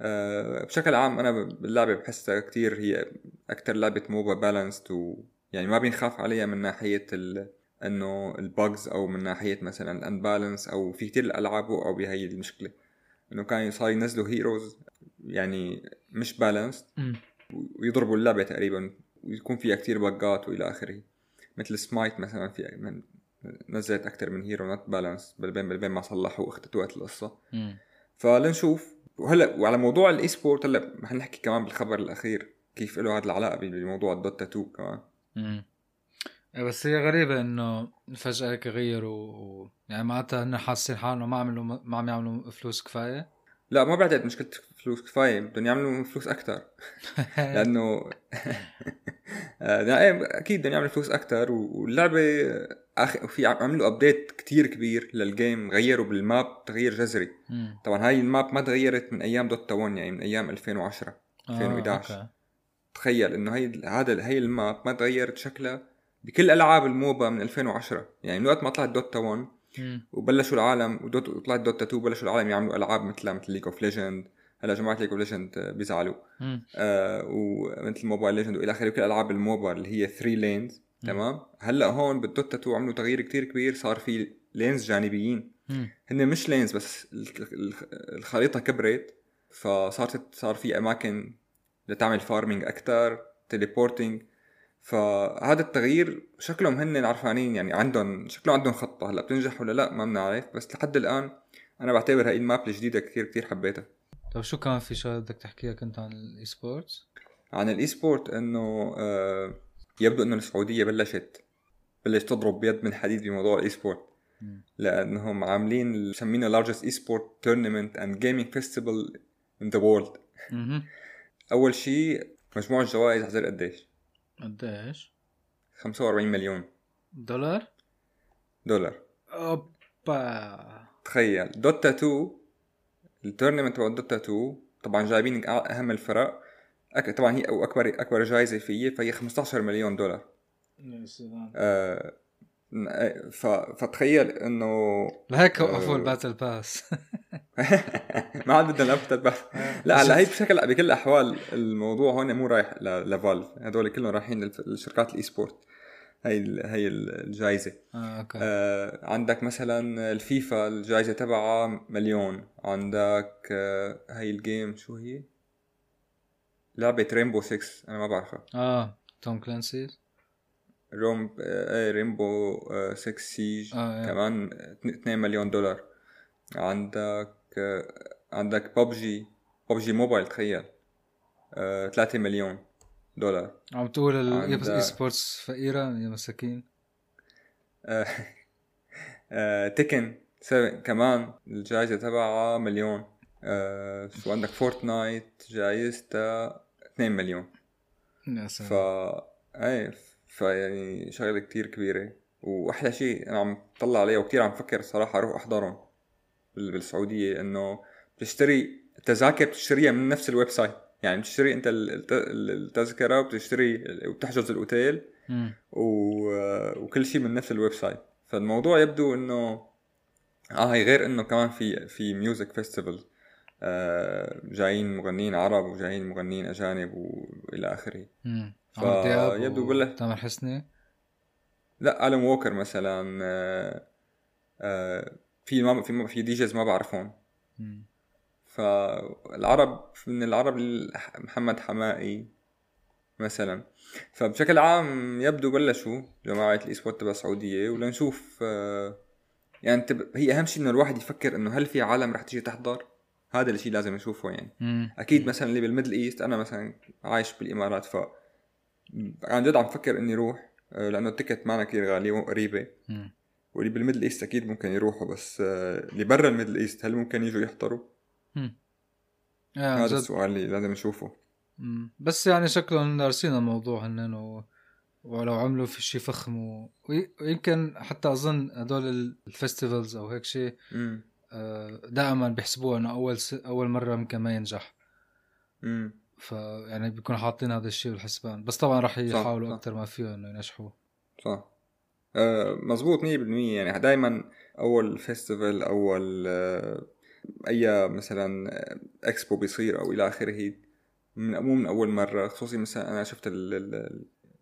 أه بشكل عام أنا باللعبة بحسها كتير هي أكثر لعبة MOBA balanced و يعني ما بينخاف عليها من ناحية ال... إنه ال bugs أو من ناحية مثلا ال unbalance أو في كتير الالعاب وقعوا بهي المشكلة. إنه كان صار ينزلوا heroes يعني مش balanced. ويضربوا اللعبة تقريبا ويكون فيها كتير بقات وإلى آخره. مثل سمايت مثلا في نزلت أكثر من hero not balanced بالبين بالبين ما صلحوا واختتوت القصة. فلنشوف وهلا وعلى موضوع ال e-sport هلا رح نحكي كمان بالخبر الأخير كيف له هذا العلاقة بموضوع ال Dota 2 كمان. مم. إيه بس هي غريبة إنه فجأة هيك غيروا و... يعني معناتها انه حاسين حالهم ما عملوا ما عم يعملوا فلوس كفاية. لا ما بعتقد مشكلة فلوس كفاية بدهم يعملوا فلوس أكثر (laughs) لأنه (laughs) آه يعني أكيد بدهم يعملوا فلوس أكثر واللعبة آخ في عملوا update كتير كبير لل game غيروا بال map تغيير جذري. طبعا هاي ال map ما تغيرت من أيام Dota 1 يعني من أيام 2010 2011 آه، تخيل إنه هي هذا هي ال map ما تغيرت شكلها بكل ألعاب ال MOBA من 2010 يعني من وقت ما طلعت Dota 1 مم. وبلشوا العالم و Dota وطلعت Dota 2 بلشوا العالم يعملوا ألعاب مثلها مثل League of Legend هلا جماعة League of Legend بيزعلوا. آه ومثل Mobile Legend والى آخره وكل ألعاب ال MOBA اللي هي 3 lanes تمام؟ هلأ هون بال Dota 2 عملوا تغيير كتير كبير صار في lanes جانبيين. هن مش lanes بس ال- ال- الخريطة كبرت فصارت صار في أماكن لتعمل farming أكثر teleporting فهذا التغيير شكلهم هن عرفانين يعني عندهم شكله عندهم خطة. هلأ بتنجح ولا لأ؟ ما بنعرف. بس لحد الآن أنا بعتبر هاي ال map الجديدة كثير كثير حبيتها. طيب شو كان في شغلة بدك تحكيها كنت عن ال e-sports؟ عن ال e-sport إنه آه يبدو إنه السعودية بلشت بلش تضرب بيد من حديد بموضوع ال e-sport. لأنهم عاملين مسمينه largest e-sport tournament and gaming festival in the world أها أول شيء مجموع الجوائز حزر قديش قديش؟ 45 مليون دولار؟ دولار أوبا تخيل Dota 2 ال tournament تبع Dota 2 طبعا جايبين أهم الفرق. أك... طبعا هي أو اكبر أكبر جائزه فيه فهي 15 مليون دولار. يا سلام. آه... ف... فتخيل إنه لهيك وقفوا آه. ال battle pass. (laughs) ما عاد بدنا نفتح بس (laughs) لا هلا هي بشكل بكل الأحوال الموضوع هون مو رايح ل- ل Valve. هدول كلهم رايحين للف- لشركات ال e-sport. هي ال- هي الجائزه آه أوكي. آه عندك مثلا الفيفا الجائزه تبعها مليون. عندك آه هي ال game شو هي؟ لعبة Rainbow 6 أنا ما بعرفها. آه Tom Clancy روم آه Rainbow آه 6 Siege آه، إيه. كمان 2 مليون دولار. عندك آه عندك PUBG PUBG Mobile تخيل. آه 3 مليون. دولار عم تقول ال e sports فقيرة يا مساكين. آه آه Tekken 7 كمان الجائزة تبعها مليون. آه شو عندك؟ Fortnite جايزتها 2 مليون. يا ف سلام إيه فيعني شغلة كتير كبيرة. وأحلى شيء أنا عم طلع عليه وكتير عم فكر صراحة أروح أحضرهم بال- بالسعودية إنه بتشتري التذاكر بتشتريها من نفس ال website. يعني بتشتري انت ال- الت- التذكرة وبتشتري وبتحجز الأوتيل وكل شيء من نفس ال website. فالموضوع يبدو إنه آه هي غير إنه كمان في في music festival آه جايين مغنيين عرب وجايين مغنيين أجانب وإلى آخره. ف- يبدو بلا- تامر حسني. ألان ووكر مثلا آه آه في ما في ما في DJs ما بعرفهم. مم. فالعرب من العرب محمد حماقي مثلا فبشكل عام يبدو بلشوا جماعة ال esports تبع السعودية ولنشوف آه، يعني تب... هي أهم شيء إنه الواحد يفكر إنه هل في عالم رح تيجي تحضر هذا الشيء لازم نشوفه يعني مم. أكيد مثلا اللي بال Middle East أنا مثلا عايش بالإمارات ف عن جد عم فكر إني أروح آه، لأنه ال ticket معنا كثير غالية وقريبة. واللي بال Middle East أكيد ممكن يروحوا بس آه، اللي برا ال Middle East هل ممكن يجوا يحضروا؟ عن هذا جد. السؤال اللي لازم نشوفه. بس يعني شكلهم دارسين الموضوع هنن و... ولو عملوا في شيء فخم و... وي- ويمكن حتى أظن هدول ال festivals أو هيك شيء آه، دائما بيحسبوها إنه أول س... أول مرة يمكن ما ينجح. امم فيعني بيكونوا حاطين هذا الشيء بالحسبان. بس طبعا راح يحاولوا. أكثر ما فيهم إنه ينجحوا. صح. آه مزبوط 100% يعني دائما أول festival أول آه أي مثلا إكسبو بيصير أو إلى آخره من مو من أول مرة خصوصي مثلا أنا شفت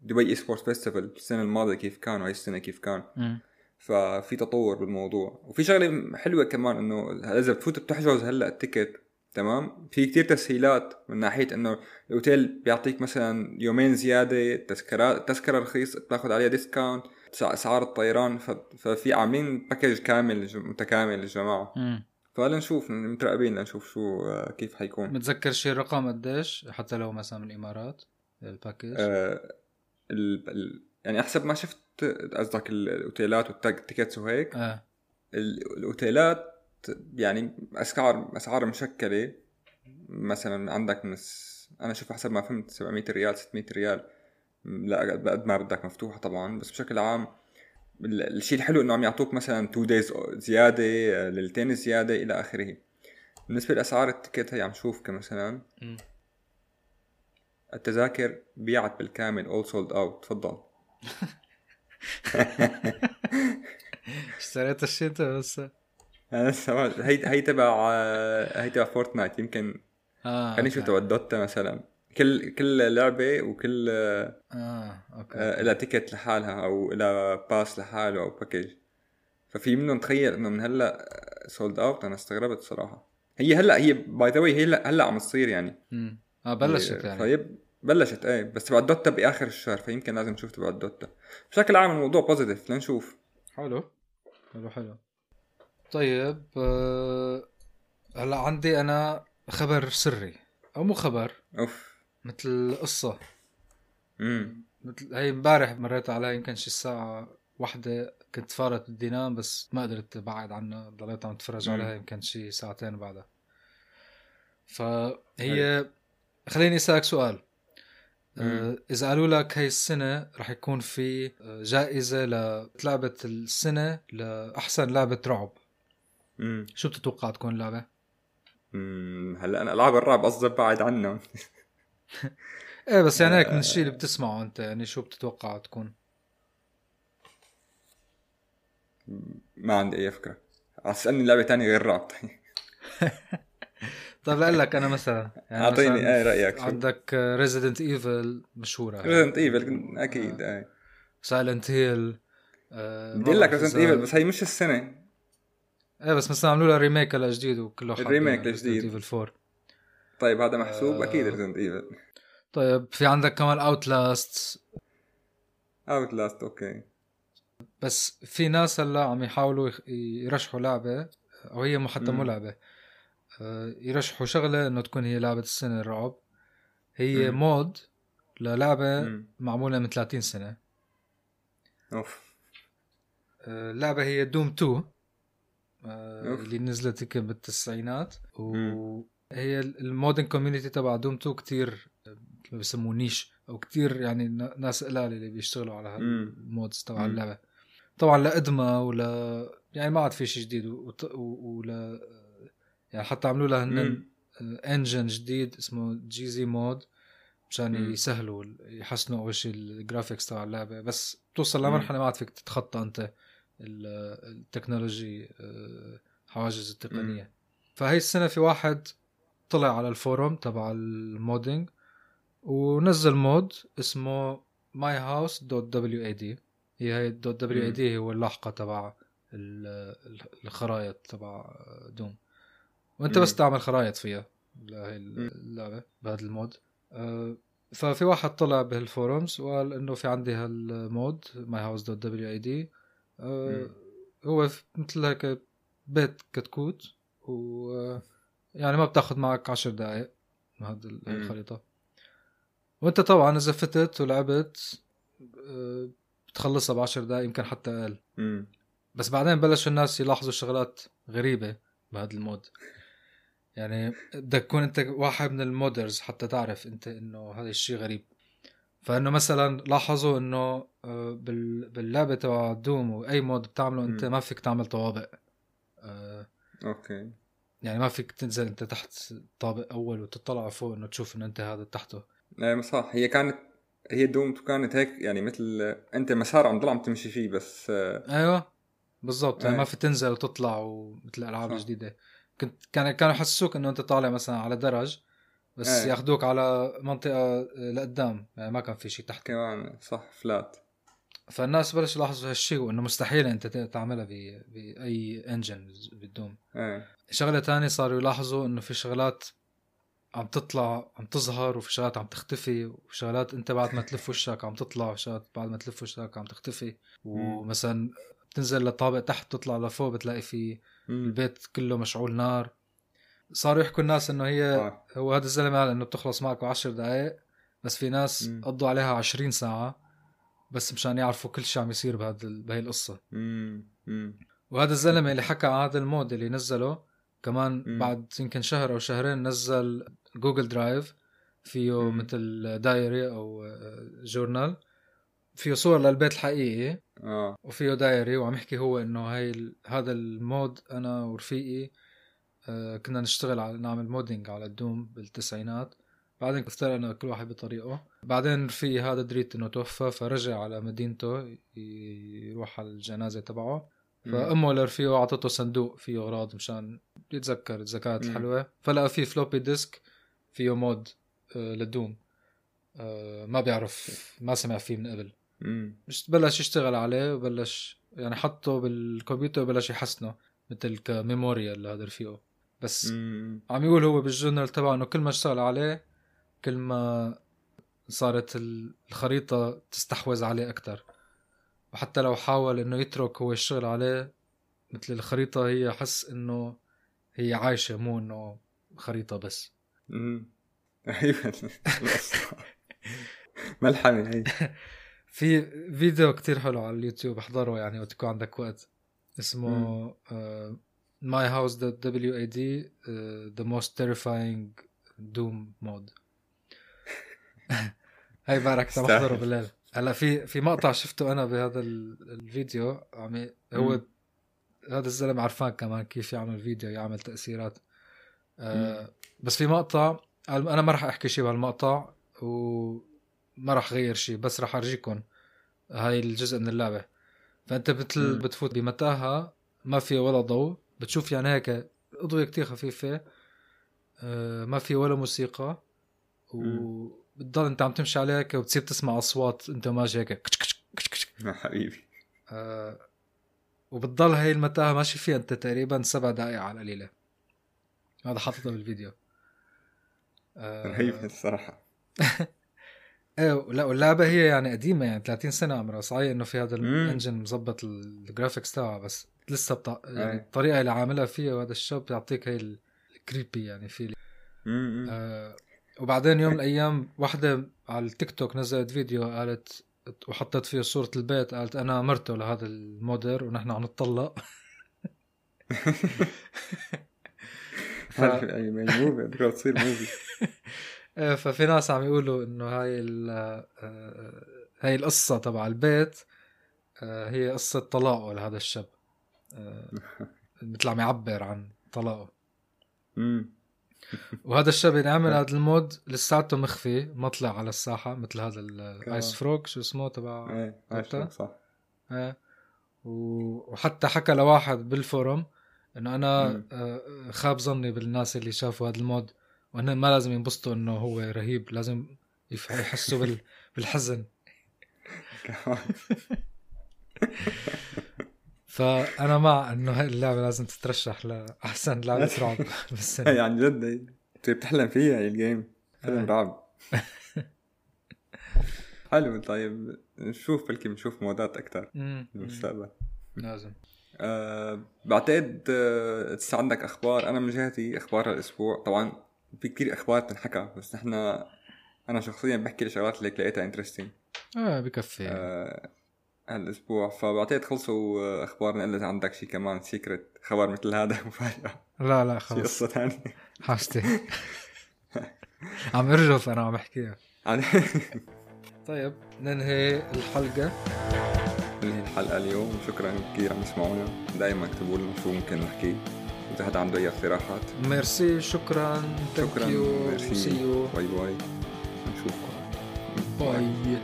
دبي esports festival السنة الماضية كيف كان وهي السنة كيف كان. مم. ففي تطور بالموضوع. وفي شغلة حلوة كمان إنه إذا بتفوت بتحجز هلأ ال ticket تمام؟ في كتير تسهيلات من ناحية إنه الأوتيل بيعطيك مثلا يومين زيادة تذكرات تذكرة رخيص بتاخذ عليها discount اسعار الطيران. ففي عاملين package كامل متكامل للجماعة. مم. فلنشوف مترقبين لنشوف شو آه، كيف حيكون. متذكر شيء رقم قديش؟ حتى لو مثلا من الإمارات ال package آه ال... ال... يعني حسب ما شفت قصدك الأوتيلات وال tickets وهيك. ال- الأوتيلات يعني أسعار أسعار مشكلة. مثلا عندك من أنا شوف حسب ما فهمت 700 ريال 600 ريال. لا قد ما بدك مفتوحة طبعا بس بشكل عام الشيء الحلو إنه عم يعطوك مثلا 2 days زيادة ليلتين زيادة إلى آخره. بالنسبة لأسعار ال ticket هي عم شوف كمثلا التذاكر بيعت بالكامل اول sold out تفضل. (laughs) اشتريت الشيء انت بس. هي هي تبع هي تبع فورتنايت يمكن آه خليني أشوف تبع مثلا. كل كل لعبة وكل آه okay آه لها ticket لحالها أو لها pass لحاله أو package ففي منهم تخيل إنه من هلأ sold out أنا استغربت صراحة. هي هلأ هي by the هي هلأ هلأ عم تصير يعني. امم آه بلشت يعني. طيب بلشت إيه بس تبع الدوتا بآخر الشهر فيمكن لازم نشوف تبع الدوتا بشكل عام الموضوع positive لنشوف. حلو. حلو حلو. طيب أه... هلأ عندي أنا خبر سري. أو مو خبر. أوف. مثل قصه امم مثل هي امبارح مريت عليها يمكن شي الساعة واحدة كنت فايت بدي نام بس ما قدرت أبعد عنها. ضليت عم اتفرج عليها يمكن شي ساعتين بعدها. فهي خليني أسألك سؤال. آه إذا قالوا لك هاي السنة رح يكون في آه، جائزة للعبة السنة لأحسن لعبة رعب. مم. شو بتتوقع تكون اللعبة؟ هلا أنا العاب الرعب قصدي بعد عنهم (laughs) إيه بس يعني هيك من الشيء اللي بتسمعه أنت يعني شو بتتوقع تكون؟ ما عندي أي فكرة. اسالني لعبة تانية غير رعب (laughs) طيب لأقول لك أنا مثلا يعني أعطيني اي رأيك شو. عندك Resident Evil مشهورة. Resident Evil أكيد اي Silent Hill بدي لك Resident Evil بس هي مش السنة. إيه بس مثلا عملوا لها remake هلا جديد وكله ال remake الجديد Evil 4 طيب هذا محسوب؟ آه. أكيد Resident Evil طيب في عندك كمان Outlast Outlast okay. بس في ناس هلأ عم يحاولوا يرشحوا لعبة أو هي حتى مو لعبة. آه، يرشحوا شغلة إنه تكون هي لعبة السنة الرعب. هي مم. mod للعبة مم. معمولة من 30 سنة. أوف. اللعبة هي Doom 2 آه، اللي نزلت يمكن بالتسعينات. وهي ال modding community تبع Doom 2 كتير بسموه niche أو كتير يعني ناس قلال اللي بيشتغلوا على ال mods تبع اللعبة. طبعا لأقدم ولا يعني ما عاد في شيء جديد ولا يعني حتى عملوا لها هن engine جديد اسمه جي زي مود مشان يسهلوا يحسنوا أول شيء ال graphics تبع اللعبة. بس توصل لمرحلة ما عاد فيك تتخطى أنت ال technology آه، حواجز التقنية. فهي السنة في واحد طلع على ال forum تبع ال modding ونزل mod اسمه My House dot WAD هي هي دوت دبليو اي دي هو اللاحقه تبع الخرائط تبع Doom. وأنت بس تعمل خرائط فيها لهي اللعبة بهذا ال mod. أه ففي واحد طلع بهال forums وقال إنه في عندي هال mod My House dot WAD هو مثل هيك بيت كتكوت و يعني ما بتاخذ معك عشر دقائق هذه الخريطة. وانت طبعا إذا فتت ولعبت أه بتخلصها بعشر دقائق يمكن حتى أقل. بس بعدين بلشوا الناس يلاحظوا شغلات غريبة بهذا ال mod. يعني بدك تكون أنت واحد من ال modders حتى تعرف أنت إنه هذا الشيء غريب. فإنه مثلا لاحظوا إنه آه، باللعبة تبع Doom وأي mod بتعمله أنت ما فيك تعمل طوابق آه، أوكي. يعني ما فيك تنزل انت تحت طابق أول وتطلع فوق إنه تشوف إنه أنت هذا تحته. إيه صح. هي كانت هي دوم كانت هيك يعني مثل أنت مسار عم تضل عم تمشي فيه بس آه، أيوه بالضبط. يعني ما في تنزل وتطلع ومثل الالعاب الجديده كنت كان كانوا يحسسوك إنه أنت طالع مثلا على درج بس إيه. ياخذوك على منطقة لقدام. يعني ما كان في شيء تحت. كمان صح. فلات. فالناس بلشوا يلاحظوا هالشيء وإنه مستحيل أنت تعملها باي انجن بالدوم إيه. شغلة ثانية صاروا يلاحظوا إنه في شغلات عم تطلع عم تظهر وفي شغلات عم تختفي وشغلات أنت بعد ما تلف وشك عم تطلع وشغلات بعد ما تلف وشك عم تختفي ومثلا بتنزل لطابق تحت تطلع لفوق بتلاقي في البيت كله مشعول نار صاروا يحكوا الناس إنه هي آه. هو هذا الزلمة قال إنه بتخلص معك بعشر دقائق بس في ناس. قضوا عليها عشرين ساعة بس مشان يعرفوا كل شيء عم يصير بهذا بهي القصة. وهذا الزلمة اللي حكى عن هذا ال mod اللي نزله كمان مم. بعد يمكن شهر أو شهرين نزل Google Drive فيه مم. مثل diary أو آه، journal فيه صور للبيت الحقيقي آه وفيه diary وعم يحكي هو إنه هاي ال- هذا ال mod أنا ورفيقي آه، كنا نشتغل على نعمل modding على ال Doom بالتسعينات بعدين افترقنا كل واحد بطريقه. بعدين رفيقي هذا دريت إنه توفى فرجع على مدينته يروح على الجنازة تبعه. فأمه لرفيقه أعطته صندوق فيه أغراض مشان يتذكر الذكريات. الحلوة. فلقى فيه floppy disk فيه mod آه، لل Doom. آه، ما بيعرف ما سمع فيه من قبل. بلش يشتغل عليه وبلش يعني حطه بالكمبيوتر وبلش يحسنه مثل ك memorial لهذا رفيقه. بس مم. عم يقول هو بالجورنال تبعه إنه كل ما اشتغل عليه كل ما صارت ال- الخريطة تستحوذ عليه أكتر. وحتى لو حاول إنه يترك هو الشغل عليه مثل الخريطة هي حس إنه هي عايشة مو إنه خريطة بس. (laughs) أيوه. القصة. (laughs) ملحمة هي. (laughs) في فيديو كتير حلو على اليوتيوب احضره يعني وقت يكون عندك وقت. اسمه My House the WAD uh, The Most Terrifying Doom Mode. (laughs) هاي بارك. احضره بالليل هلا في في مقطع شفته أنا بهذا ال- الفيديو عم هو. هذا الزلمة عرفان كمان كيف يعمل فيديو يعمل تأثيرات آه. بس في مقطع أنا ما راح أحكي شيء بهالمقطع وما راح اغير شيء بس راح ارجيكم هاي الجزء من اللعبة فأنت مم. بتفوت بمتاهة ما فيها ولا ضوء بتشوف يعني هيك اضويه كتير خفيفة آه ما في ولا موسيقى وبتضل انت عم تمشي عليها هيك وبتصير تسمع أصوات انت ماشي هيك. يا حبيبي. آه وبتضل هاي المتاهة ماشي فيها انت تقريبا سبع دقائق على القليلة. هذا حاططه بالفيديو. آه رهيبة الصراحة. (laughs) إيه لا واللعبة هي يعني قديمة يعني 30 سنة عمرها. صحيح إنه في هذا. ال engine مظبط ال graphics تبعها بس لسه بتاع يعني. الطريقة اللي عاملها فيها وهذا الشاب بيعطيك هي ال- ال creepy يعني في. آه وبعدين يوم من الأيام واحدة على التيك توك نزلت فيديو قالت وحطت فيه صورة البيت قالت أنا مرته لهذا ال modder ونحن عم نتطلق. (laughs) ف... اي movie بدك تصير movie (laughs) آه، ففي ناس عم يقولوا إنه هاي ال- آه، هاي القصة تبع البيت هي قصة طلاقه لهذا الشاب. (laughs) مثل عم يعبر عن طلاقه. وهذا الشاب اللي عمل هذا ال mod لساته مخفي ما طلع على الساحة مثل هذا ال IceFrog شو اسمه تبع إيه؟ عرفتها صح. إيه. وحتى حكى لواحد بال forum إنه أنا. آه، خاب ظني بالناس اللي شافوا هذا ال mod وهن ما لازم ينبسطوا إنه هو رهيب لازم يحسوا بال... بالحزن. (laughs) (laughs) فأنا مع إنه هاي اللعبة لازم تترشح لأحسن لعبة (laughs) رعب بالسنة. هي عن جد انت بتحلم فيها هي ال game فيلم إيه. رعب. (laughs) حلو طيب. نشوف بلكي بنشوف مودات أكثر. بالمستقبل لازم. أه بعتقد أه لسه عندك أخبار أنا من جهتي أخبار الأسبوع. طبعا في كتير أخبار تنحكى بس نحن أنا شخصيا بحكي الشغلات اللي لقيتها interesting آه بكفي. أه هالاسبوع فبعتقد خلصوا اخبارنا الا اذا عندك شيء كمان secret خبر مثل هذا (laughs) مفاجاه لا لا خلص قصة ثانية. حاجتي. (laughs) عم ارجف أنا عم احكيها عن- (laughs) طيب ننهي الحلقة. ننهي الحلقة اليوم. شكرا كثير عم تسمعونا. دائما اكتبوا لنا شو ممكن نحكي. إذا حدا عنده أي اقتراحات. ميرسي شكرا. شكرا. ميرسي. سي يو باي Bye. نشوفكم. باي.